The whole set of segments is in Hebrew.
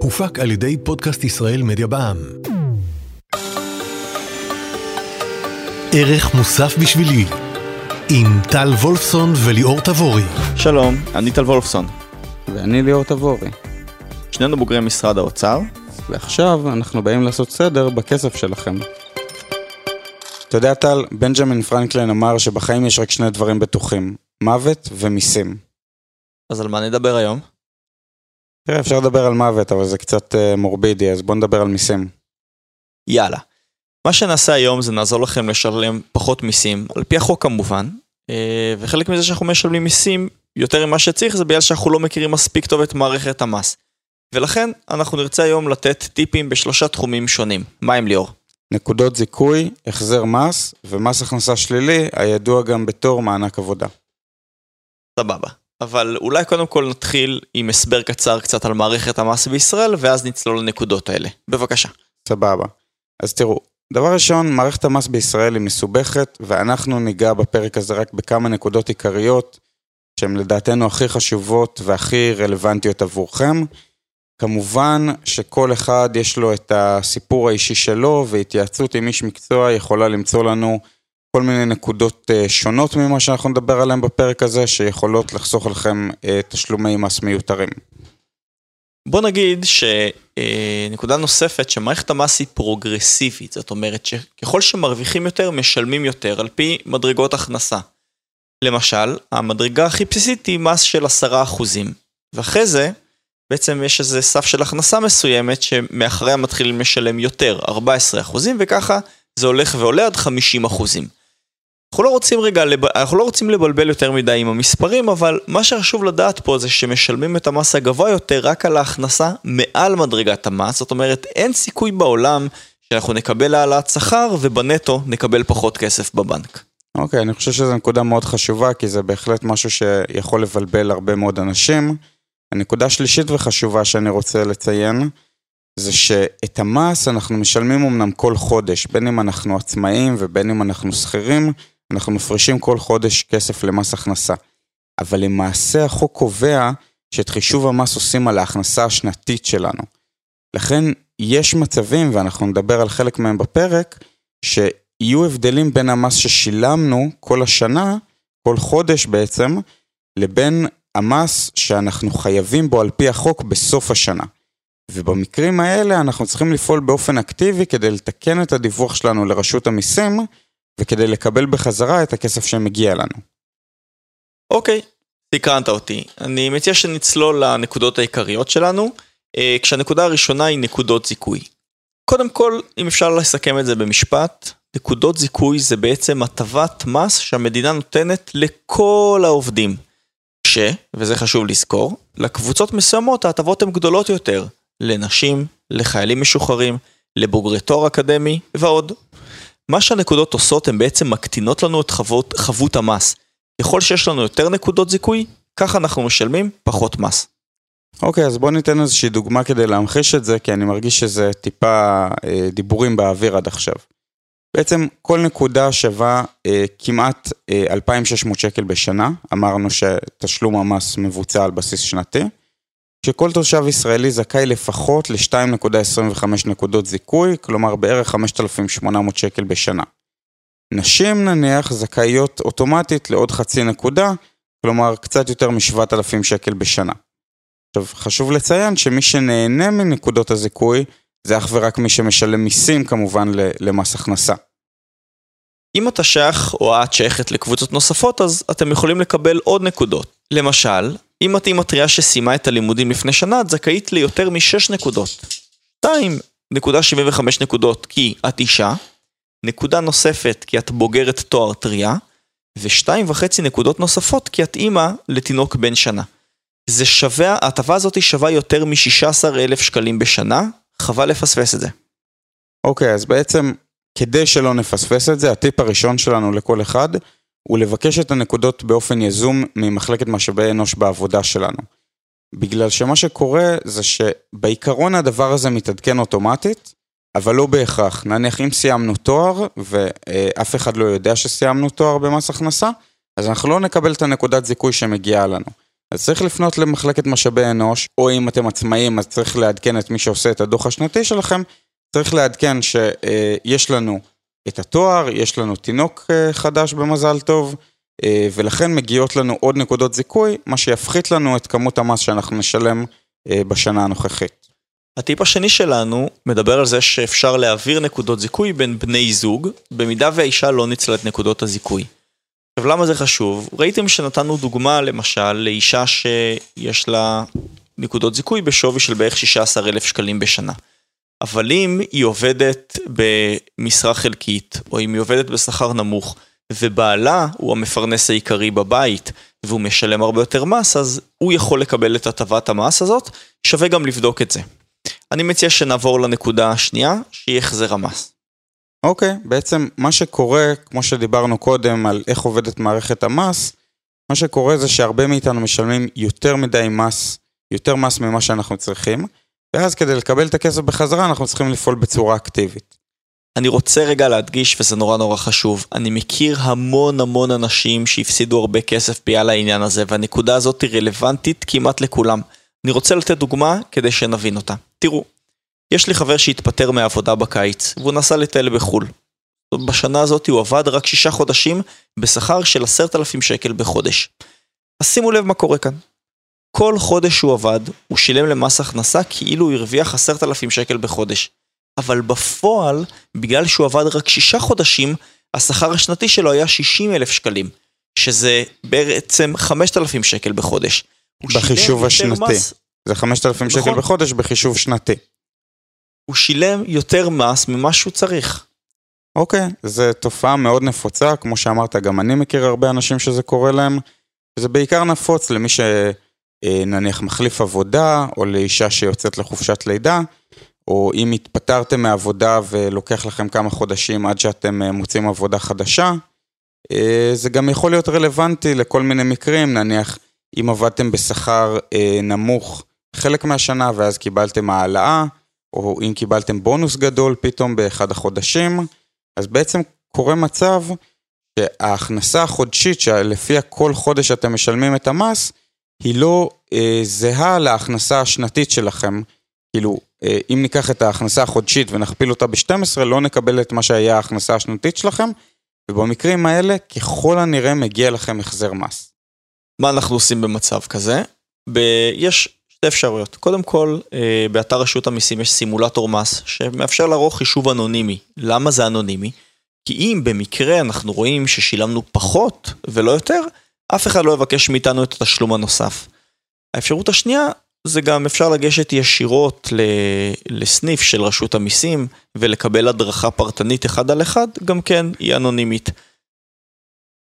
הופק על ידי פודקאסט ישראל מדיה בע"מ. ערך מוסף בשבילי עם טל וולפסון וליאור תבורי. שלום, אני טל וולפסון. ואני ליאור תבורי. שנינו בוגרי משרד האוצר. ועכשיו אנחנו באים לעשות סדר בכסף שלכם. אתה יודע טל, בנג'מין פרנקלין אמר שבחיים יש רק שני דברים בטוחים, מוות ומיסים. אז על מה נדבר היום? תראה, אפשר לדבר על מוות, אבל זה קצת uh, מורבידי, אז בוא נדבר על מיסים. יאללה. מה שנעשה היום זה נעזור לכם לשלם פחות מיסים, על פי החוק כמובן, אה, וחלק מזה שאנחנו משלמים מיסים יותר ממה שצריך זה בגלל שאנחנו לא מכירים מספיק טוב את מערכת המס. ולכן אנחנו נרצה היום לתת טיפים בשלושה תחומים שונים. מה עם ליאור? נקודות זיכוי, החזר מס ומס הכנסה שלילי, הידוע גם בתור מענק עבודה. סבבה. אבל אולי קודם כל נתחיל עם הסבר קצר קצת על מערכת המס בישראל, ואז נצלול לנקודות האלה. בבקשה. סבבה. אז תראו, דבר ראשון, מערכת המס בישראל היא מסובכת, ואנחנו ניגע בפרק הזה רק בכמה נקודות עיקריות, שהן לדעתנו הכי חשובות והכי רלוונטיות עבורכם. כמובן שכל אחד יש לו את הסיפור האישי שלו, והתייעצות עם איש מקצוע יכולה למצוא לנו כל מיני נקודות אה, שונות ממה שאנחנו נדבר עליהן בפרק הזה, שיכולות לחסוך לכם אה, תשלומי מס מיותרים. בוא נגיד שנקודה נוספת, שמערכת המס היא פרוגרסיבית, זאת אומרת שככל שמרוויחים יותר, משלמים יותר, על פי מדרגות הכנסה. למשל, המדרגה הכי בסיסית היא מס של 10%, ואחרי זה, בעצם יש איזה סף של הכנסה מסוימת שמאחריה מתחילים לשלם יותר, 14%, וככה זה הולך ועולה עד 50%. אנחנו לא רוצים רגע, אנחנו לא רוצים לבלבל יותר מדי עם המספרים, אבל מה שחשוב לדעת פה זה שמשלמים את המס הגבוה יותר רק על ההכנסה מעל מדרגת המס, זאת אומרת אין סיכוי בעולם שאנחנו נקבל העלאת שכר ובנטו נקבל פחות כסף בבנק. אוקיי, okay, אני חושב שזו נקודה מאוד חשובה, כי זה בהחלט משהו שיכול לבלבל הרבה מאוד אנשים. הנקודה השלישית וחשובה שאני רוצה לציין, זה שאת המס אנחנו משלמים אמנם כל חודש, בין אם אנחנו עצמאים ובין אם אנחנו שכירים, אנחנו מפרישים כל חודש כסף למס הכנסה. אבל למעשה החוק קובע שאת חישוב המס עושים על ההכנסה השנתית שלנו. לכן יש מצבים, ואנחנו נדבר על חלק מהם בפרק, שיהיו הבדלים בין המס ששילמנו כל השנה, כל חודש בעצם, לבין המס שאנחנו חייבים בו על פי החוק בסוף השנה. ובמקרים האלה אנחנו צריכים לפעול באופן אקטיבי כדי לתקן את הדיווח שלנו לרשות המיסים, וכדי לקבל בחזרה את הכסף שמגיע לנו. אוקיי, סקרנת אותי. אני מציע שנצלול לנקודות העיקריות שלנו, אה, כשהנקודה הראשונה היא נקודות זיכוי. קודם כל, אם אפשר לסכם את זה במשפט, נקודות זיכוי זה בעצם הטבת מס שהמדינה נותנת לכל העובדים. ש, וזה חשוב לזכור, לקבוצות מסוימות ההטבות הן גדולות יותר, לנשים, לחיילים משוחררים, לבוגרי תואר אקדמי ועוד. מה שהנקודות עושות הן בעצם מקטינות לנו את חוות, חבות המס. ככל שיש לנו יותר נקודות זיכוי, ככה אנחנו משלמים פחות מס. אוקיי, okay, אז בוא ניתן איזושהי דוגמה כדי להמחיש את זה, כי אני מרגיש שזה טיפה אה, דיבורים באוויר עד עכשיו. בעצם כל נקודה שווה אה, כמעט אה, 2,600 שקל בשנה, אמרנו שתשלום המס מבוצע על בסיס שנתי. שכל תושב ישראלי זכאי לפחות ל-2.25 נקודות זיכוי, כלומר בערך 5,800 שקל בשנה. נשים נניח זכאיות אוטומטית לעוד חצי נקודה, כלומר קצת יותר מ-7,000 שקל בשנה. עכשיו חשוב לציין שמי שנהנה מנקודות הזיכוי זה אך ורק מי שמשלם מיסים כמובן למס הכנסה. אם אתה שייך או את שייכת לקבוצות נוספות אז אתם יכולים לקבל עוד נקודות. למשל, אם את אימא שסיימה את הלימודים לפני שנה, את זכאית ליותר מ-6 נקודות. 2.75 נקודות כי את אישה, נקודה נוספת כי את בוגרת תואר טריה, ו-2.5 נקודות נוספות כי את אימא לתינוק בן שנה. זה שווה, ההטבה הזאת שווה יותר מ-16,000 שקלים בשנה, חבל לפספס את זה. אוקיי, okay, אז בעצם, כדי שלא נפספס את זה, הטיפ הראשון שלנו לכל אחד, הוא לבקש את הנקודות באופן יזום ממחלקת משאבי אנוש בעבודה שלנו. בגלל שמה שקורה זה שבעיקרון הדבר הזה מתעדכן אוטומטית, אבל לא בהכרח. נניח אם סיימנו תואר, ואף אחד לא יודע שסיימנו תואר במס הכנסה, אז אנחנו לא נקבל את הנקודת זיכוי שמגיעה לנו. אז צריך לפנות למחלקת משאבי אנוש, או אם אתם עצמאים אז צריך לעדכן את מי שעושה את הדוח השנתי שלכם, צריך לעדכן שיש לנו את התואר, יש לנו תינוק אה, חדש במזל טוב, אה, ולכן מגיעות לנו עוד נקודות זיכוי, מה שיפחית לנו את כמות המס שאנחנו נשלם אה, בשנה הנוכחית. הטיפ השני שלנו מדבר על זה שאפשר להעביר נקודות זיכוי בין בני זוג, במידה והאישה לא ניצלה את נקודות הזיכוי. עכשיו למה זה חשוב? ראיתם שנתנו דוגמה למשל לאישה שיש לה נקודות זיכוי בשווי של בערך 16,000 שקלים בשנה. אבל אם היא עובדת במשרה חלקית, או אם היא עובדת בשכר נמוך, ובעלה הוא המפרנס העיקרי בבית, והוא משלם הרבה יותר מס, אז הוא יכול לקבל את הטבת המס הזאת, שווה גם לבדוק את זה. אני מציע שנעבור לנקודה השנייה, שהיא החזר המס. אוקיי, okay, בעצם מה שקורה, כמו שדיברנו קודם על איך עובדת מערכת המס, מה שקורה זה שהרבה מאיתנו משלמים יותר מדי מס, יותר מס ממה שאנחנו צריכים, ואז כדי לקבל את הכסף בחזרה אנחנו צריכים לפעול בצורה אקטיבית. אני רוצה רגע להדגיש, וזה נורא נורא חשוב, אני מכיר המון המון אנשים שהפסידו הרבה כסף בגלל העניין הזה, והנקודה הזאת היא רלוונטית כמעט לכולם. אני רוצה לתת דוגמה כדי שנבין אותה. תראו, יש לי חבר שהתפטר מהעבודה בקיץ, והוא נסע לטייל בחו"ל. בשנה הזאת הוא עבד רק שישה חודשים בשכר של עשרת אלפים שקל בחודש. אז שימו לב מה קורה כאן. כל חודש שהוא עבד, הוא שילם למס הכנסה כאילו הוא הרוויח עשרת אלפים שקל בחודש. אבל בפועל, בגלל שהוא עבד רק שישה חודשים, השכר השנתי שלו היה 60 אלף שקלים, שזה בעצם 5,000 שקל בחודש. בחישוב השנתי. מס... זה 5,000 נכון. שקל בחודש בחישוב שנתי. הוא שילם יותר מס ממה שהוא צריך. אוקיי, זו תופעה מאוד נפוצה, כמו שאמרת, גם אני מכיר הרבה אנשים שזה קורה להם. זה בעיקר נפוץ למי שנניח מחליף עבודה, או לאישה שיוצאת לחופשת לידה, או אם התפטרתם מעבודה ולוקח לכם כמה חודשים עד שאתם אה, מוצאים עבודה חדשה. אה, זה גם יכול להיות רלוונטי לכל מיני מקרים, נניח אם עבדתם בשכר אה, נמוך חלק מהשנה ואז קיבלתם העלאה, או אם קיבלתם בונוס גדול פתאום באחד החודשים, אז בעצם קורה מצב שההכנסה החודשית שלפיה כל חודש אתם משלמים את המס, היא לא אה, זהה להכנסה השנתית שלכם. כאילו, אה, אם ניקח את ההכנסה החודשית ונכפיל אותה ב-12, לא נקבל את מה שהיה ההכנסה השנתית שלכם, ובמקרים האלה, ככל הנראה מגיע לכם החזר מס. מה אנחנו עושים במצב כזה? ב- יש שתי אפשרויות. קודם כל, אה, באתר רשות המיסים יש סימולטור מס שמאפשר לערוך חישוב אנונימי. למה זה אנונימי? כי אם במקרה אנחנו רואים ששילמנו פחות ולא יותר, אף אחד לא יבקש מאיתנו את התשלום הנוסף. האפשרות השנייה זה גם אפשר לגשת ישירות לסניף של רשות המיסים ולקבל הדרכה פרטנית אחד על אחד, גם כן היא אנונימית.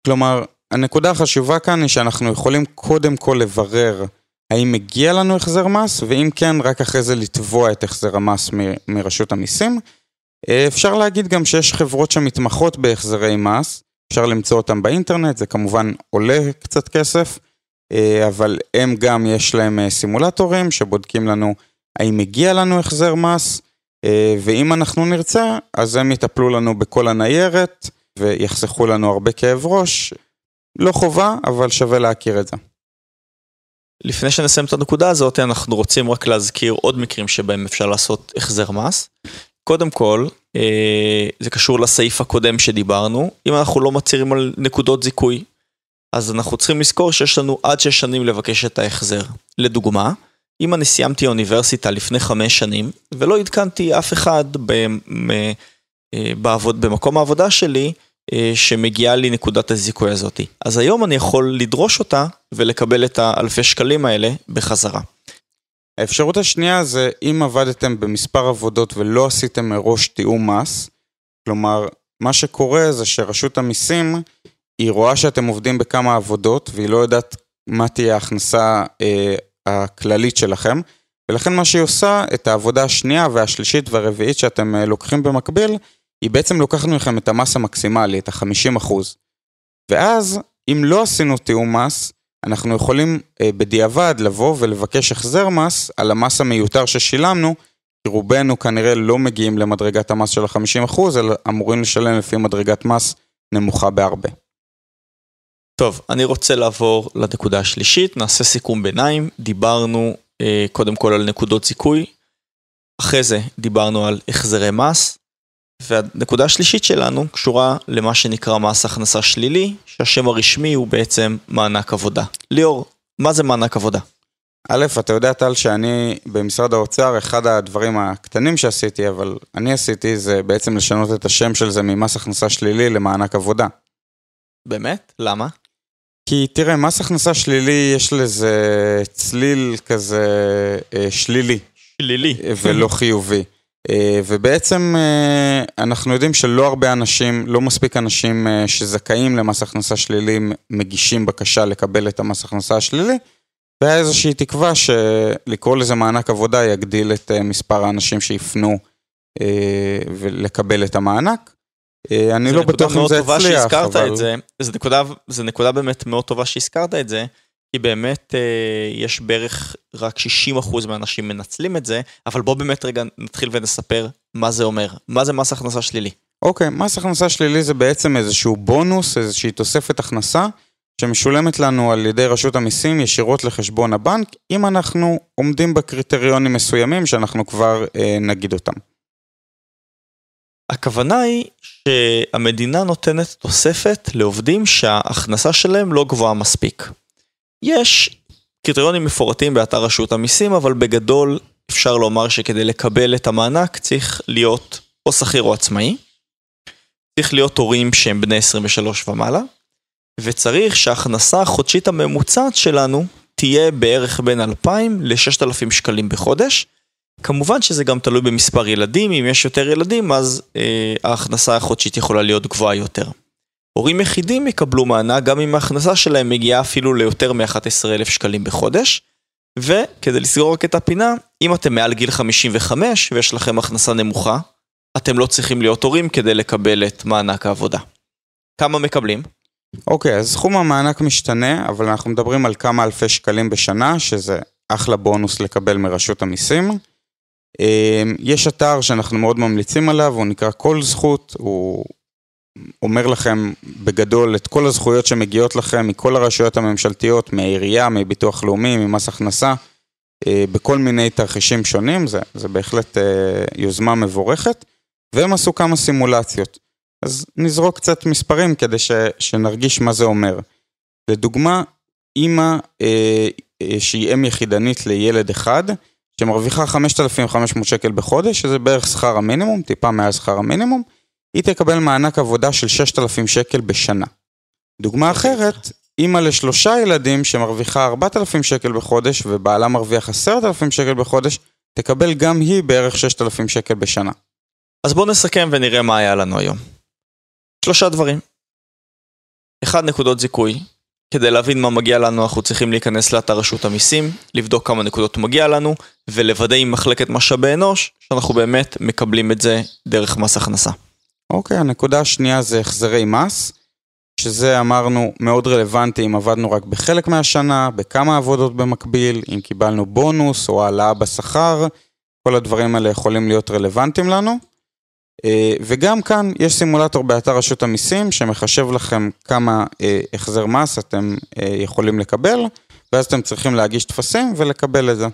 כלומר, הנקודה החשובה כאן היא שאנחנו יכולים קודם כל לברר האם מגיע לנו החזר מס, ואם כן, רק אחרי זה לתבוע את החזר המס מ- מרשות המיסים. אפשר להגיד גם שיש חברות שמתמחות בהחזרי מס, אפשר למצוא אותם באינטרנט, זה כמובן עולה קצת כסף, אה, אבל הם גם יש להם אה, סימולטורים שבודקים לנו האם מגיע לנו החזר מס, ואם אנחנו נרצה, אז הם יטפלו לנו בכל הניירת ויחסכו לנו הרבה כאב ראש. לא חובה, אבל שווה להכיר את זה. לפני שנסיים את הנקודה הזאת, אנחנו רוצים רק להזכיר עוד מקרים שבהם אפשר לעשות החזר מס. קודם כל, אה, זה קשור לסעיף הקודם שדיברנו, אם אנחנו לא מצהירים על נקודות זיכוי, אז אנחנו צריכים לזכור שיש לנו עד שש שנים לבקש את ההחזר. לדוגמה, אם אני סיימתי אוניברסיטה לפני חמש שנים, ולא עדכנתי אף אחד אה, בעבוד, במקום העבודה שלי, אה, שמגיעה לי נקודת הזיכוי הזאתי. אז היום אני יכול לדרוש אותה ולקבל את האלפי שקלים האלה בחזרה. האפשרות השנייה זה אם עבדתם במספר עבודות ולא עשיתם מראש תיאום מס, כלומר, מה שקורה זה שרשות המיסים, היא רואה שאתם עובדים בכמה עבודות והיא לא יודעת מה תהיה ההכנסה אה, הכללית שלכם, ולכן מה שהיא עושה, את העבודה השנייה והשלישית והרביעית שאתם אה, לוקחים במקביל, היא בעצם לוקחת מכם את המס המקסימלי, את ה-50%. ואז, אם לא עשינו תיאום מס, אנחנו יכולים אה, בדיעבד לבוא ולבקש החזר מס על המס המיותר ששילמנו, כי רובנו כנראה לא מגיעים למדרגת המס של ה-50%, אלא אמורים לשלם לפי מדרגת מס נמוכה בהרבה. טוב, אני רוצה לעבור לנקודה השלישית, נעשה סיכום ביניים, דיברנו אה, קודם כל על נקודות זיכוי, אחרי זה דיברנו על החזרי מס, והנקודה השלישית שלנו קשורה למה שנקרא מס הכנסה שלילי, שהשם הרשמי הוא בעצם מענק עבודה. ליאור, מה זה מענק עבודה? א', אתה יודע, טל, שאני במשרד האוצר, אחד הדברים הקטנים שעשיתי, אבל אני עשיתי, זה בעצם לשנות את השם של זה ממס הכנסה שלילי למענק עבודה. באמת? למה? כי תראה, מס הכנסה שלילי, יש לזה צליל כזה אה, שלילי. שלילי. ולא חיובי. אה, ובעצם אה, אנחנו יודעים שלא הרבה אנשים, לא מספיק אנשים אה, שזכאים למס הכנסה שלילי מגישים בקשה לקבל את המס הכנסה השלילי, והיה איזושהי תקווה שלקרוא לזה מענק עבודה יגדיל את מספר האנשים שיפנו ולקבל את המענק. אני לא בטוח אם זה הצליח, אבל... זה, זה, נקודה, זה נקודה באמת מאוד טובה שהזכרת את זה, כי באמת אה, יש בערך רק 60% מהאנשים מנצלים את זה, אבל בוא באמת רגע נתחיל ונספר מה זה אומר. מה זה מס הכנסה שלילי? אוקיי, okay, מס הכנסה שלילי זה בעצם איזשהו בונוס, איזושהי תוספת הכנסה, שמשולמת לנו על ידי רשות המיסים ישירות לחשבון הבנק, אם אנחנו עומדים בקריטריונים מסוימים שאנחנו כבר אה, נגיד אותם. הכוונה היא שהמדינה נותנת תוספת לעובדים שההכנסה שלהם לא גבוהה מספיק. יש קריטריונים מפורטים באתר רשות המיסים, אבל בגדול אפשר לומר שכדי לקבל את המענק צריך להיות או שכיר או עצמאי, צריך להיות הורים שהם בני 23 ומעלה, וצריך שההכנסה החודשית הממוצעת שלנו תהיה בערך בין 2,000 ל-6,000 שקלים בחודש. כמובן שזה גם תלוי במספר ילדים, אם יש יותר ילדים אז אה, ההכנסה החודשית יכולה להיות גבוהה יותר. הורים יחידים יקבלו מענק גם אם ההכנסה שלהם מגיעה אפילו ליותר מ-11,000 שקלים בחודש. וכדי לסגור רק את הפינה, אם אתם מעל גיל 55 ויש לכם הכנסה נמוכה, אתם לא צריכים להיות הורים כדי לקבל את מענק העבודה. כמה מקבלים? אוקיי, okay, אז סכום המענק משתנה, אבל אנחנו מדברים על כמה אלפי שקלים בשנה, שזה אחלה בונוס לקבל מרשות המיסים. אמ, יש אתר שאנחנו מאוד ממליצים עליו, הוא נקרא כל זכות, הוא אומר לכם בגדול את כל הזכויות שמגיעות לכם מכל הרשויות הממשלתיות, מהעירייה, מביטוח לאומי, ממס הכנסה, אה, בכל מיני תרחישים שונים, זה, זה בהחלט אה, יוזמה מבורכת, והם עשו כמה סימולציות. אז נזרוק קצת מספרים כדי ש, שנרגיש מה זה אומר. לדוגמה, אימא אה, שהיא אם יחידנית לילד אחד, שמרוויחה 5,500 שקל בחודש, שזה בערך שכר המינימום, טיפה מעל שכר המינימום, היא תקבל מענק עבודה של 6,000 שקל בשנה. דוגמה אחרת, אימא לשלושה ילדים שמרוויחה 4,000 שקל בחודש ובעלה מרוויח 10,000 שקל בחודש, תקבל גם היא בערך 6,000 שקל בשנה. אז בואו נסכם ונראה מה היה לנו היום. שלושה דברים. אחד, נקודות זיכוי. כדי להבין מה מגיע לנו אנחנו צריכים להיכנס לאתר רשות המיסים, לבדוק כמה נקודות מגיע לנו, ולוודא עם מחלקת משאבי אנוש שאנחנו באמת מקבלים את זה דרך מס הכנסה. אוקיי, הנקודה השנייה זה החזרי מס, שזה אמרנו מאוד רלוונטי אם עבדנו רק בחלק מהשנה, בכמה עבודות במקביל, אם קיבלנו בונוס או העלאה בשכר, כל הדברים האלה יכולים להיות רלוונטיים לנו. אה, וגם כאן יש סימולטור באתר רשות המיסים שמחשב לכם כמה אה, החזר מס אתם אה, יכולים לקבל, ואז אתם צריכים להגיש טפסים ולקבל את זה.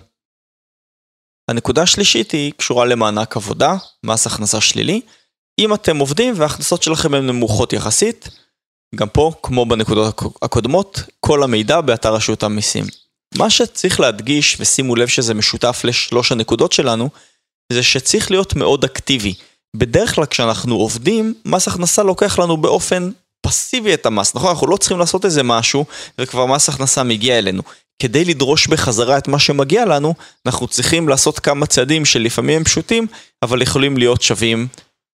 הנקודה השלישית היא קשורה למענק עבודה, מס הכנסה שלילי. אם אתם עובדים וההכנסות שלכם הן נמוכות יחסית, גם פה, כמו בנקודות הקודמות, כל המידע באתר רשות המיסים. מה שצריך להדגיש, ושימו לב שזה משותף לשלוש הנקודות שלנו, זה שצריך להיות מאוד אקטיבי. בדרך כלל כשאנחנו עובדים, מס הכנסה לוקח לנו באופן פסיבי את המס, נכון? אנחנו לא צריכים לעשות איזה משהו, וכבר מס הכנסה מגיע אלינו. כדי לדרוש בחזרה את מה שמגיע לנו, אנחנו צריכים לעשות כמה צעדים שלפעמים הם פשוטים, אבל יכולים להיות שווים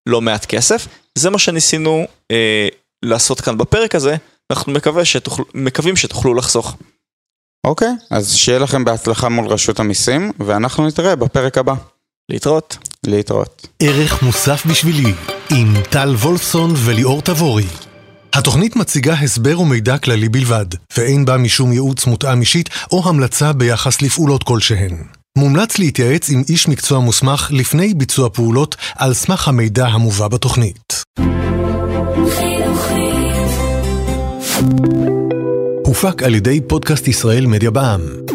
לא מעט כסף. זה מה שניסינו אה, לעשות כאן בפרק הזה, אנחנו מקווה שתוכל, מקווים שתוכלו לחסוך. אוקיי, אז שיהיה לכם בהצלחה מול רשות המיסים, ואנחנו נתראה בפרק הבא. להתראות. להתראות. ערך מוסף בשבילי, עם טל וולפסון וליאור תבורי. התוכנית מציגה הסבר ומידע כללי בלבד, ואין בה משום ייעוץ מותאם אישית או המלצה ביחס לפעולות כלשהן. מומלץ להתייעץ עם איש מקצוע מוסמך לפני ביצוע פעולות על סמך המידע המובא בתוכנית. הופק על ידי פודקאסט ישראל מדיה בע"מ.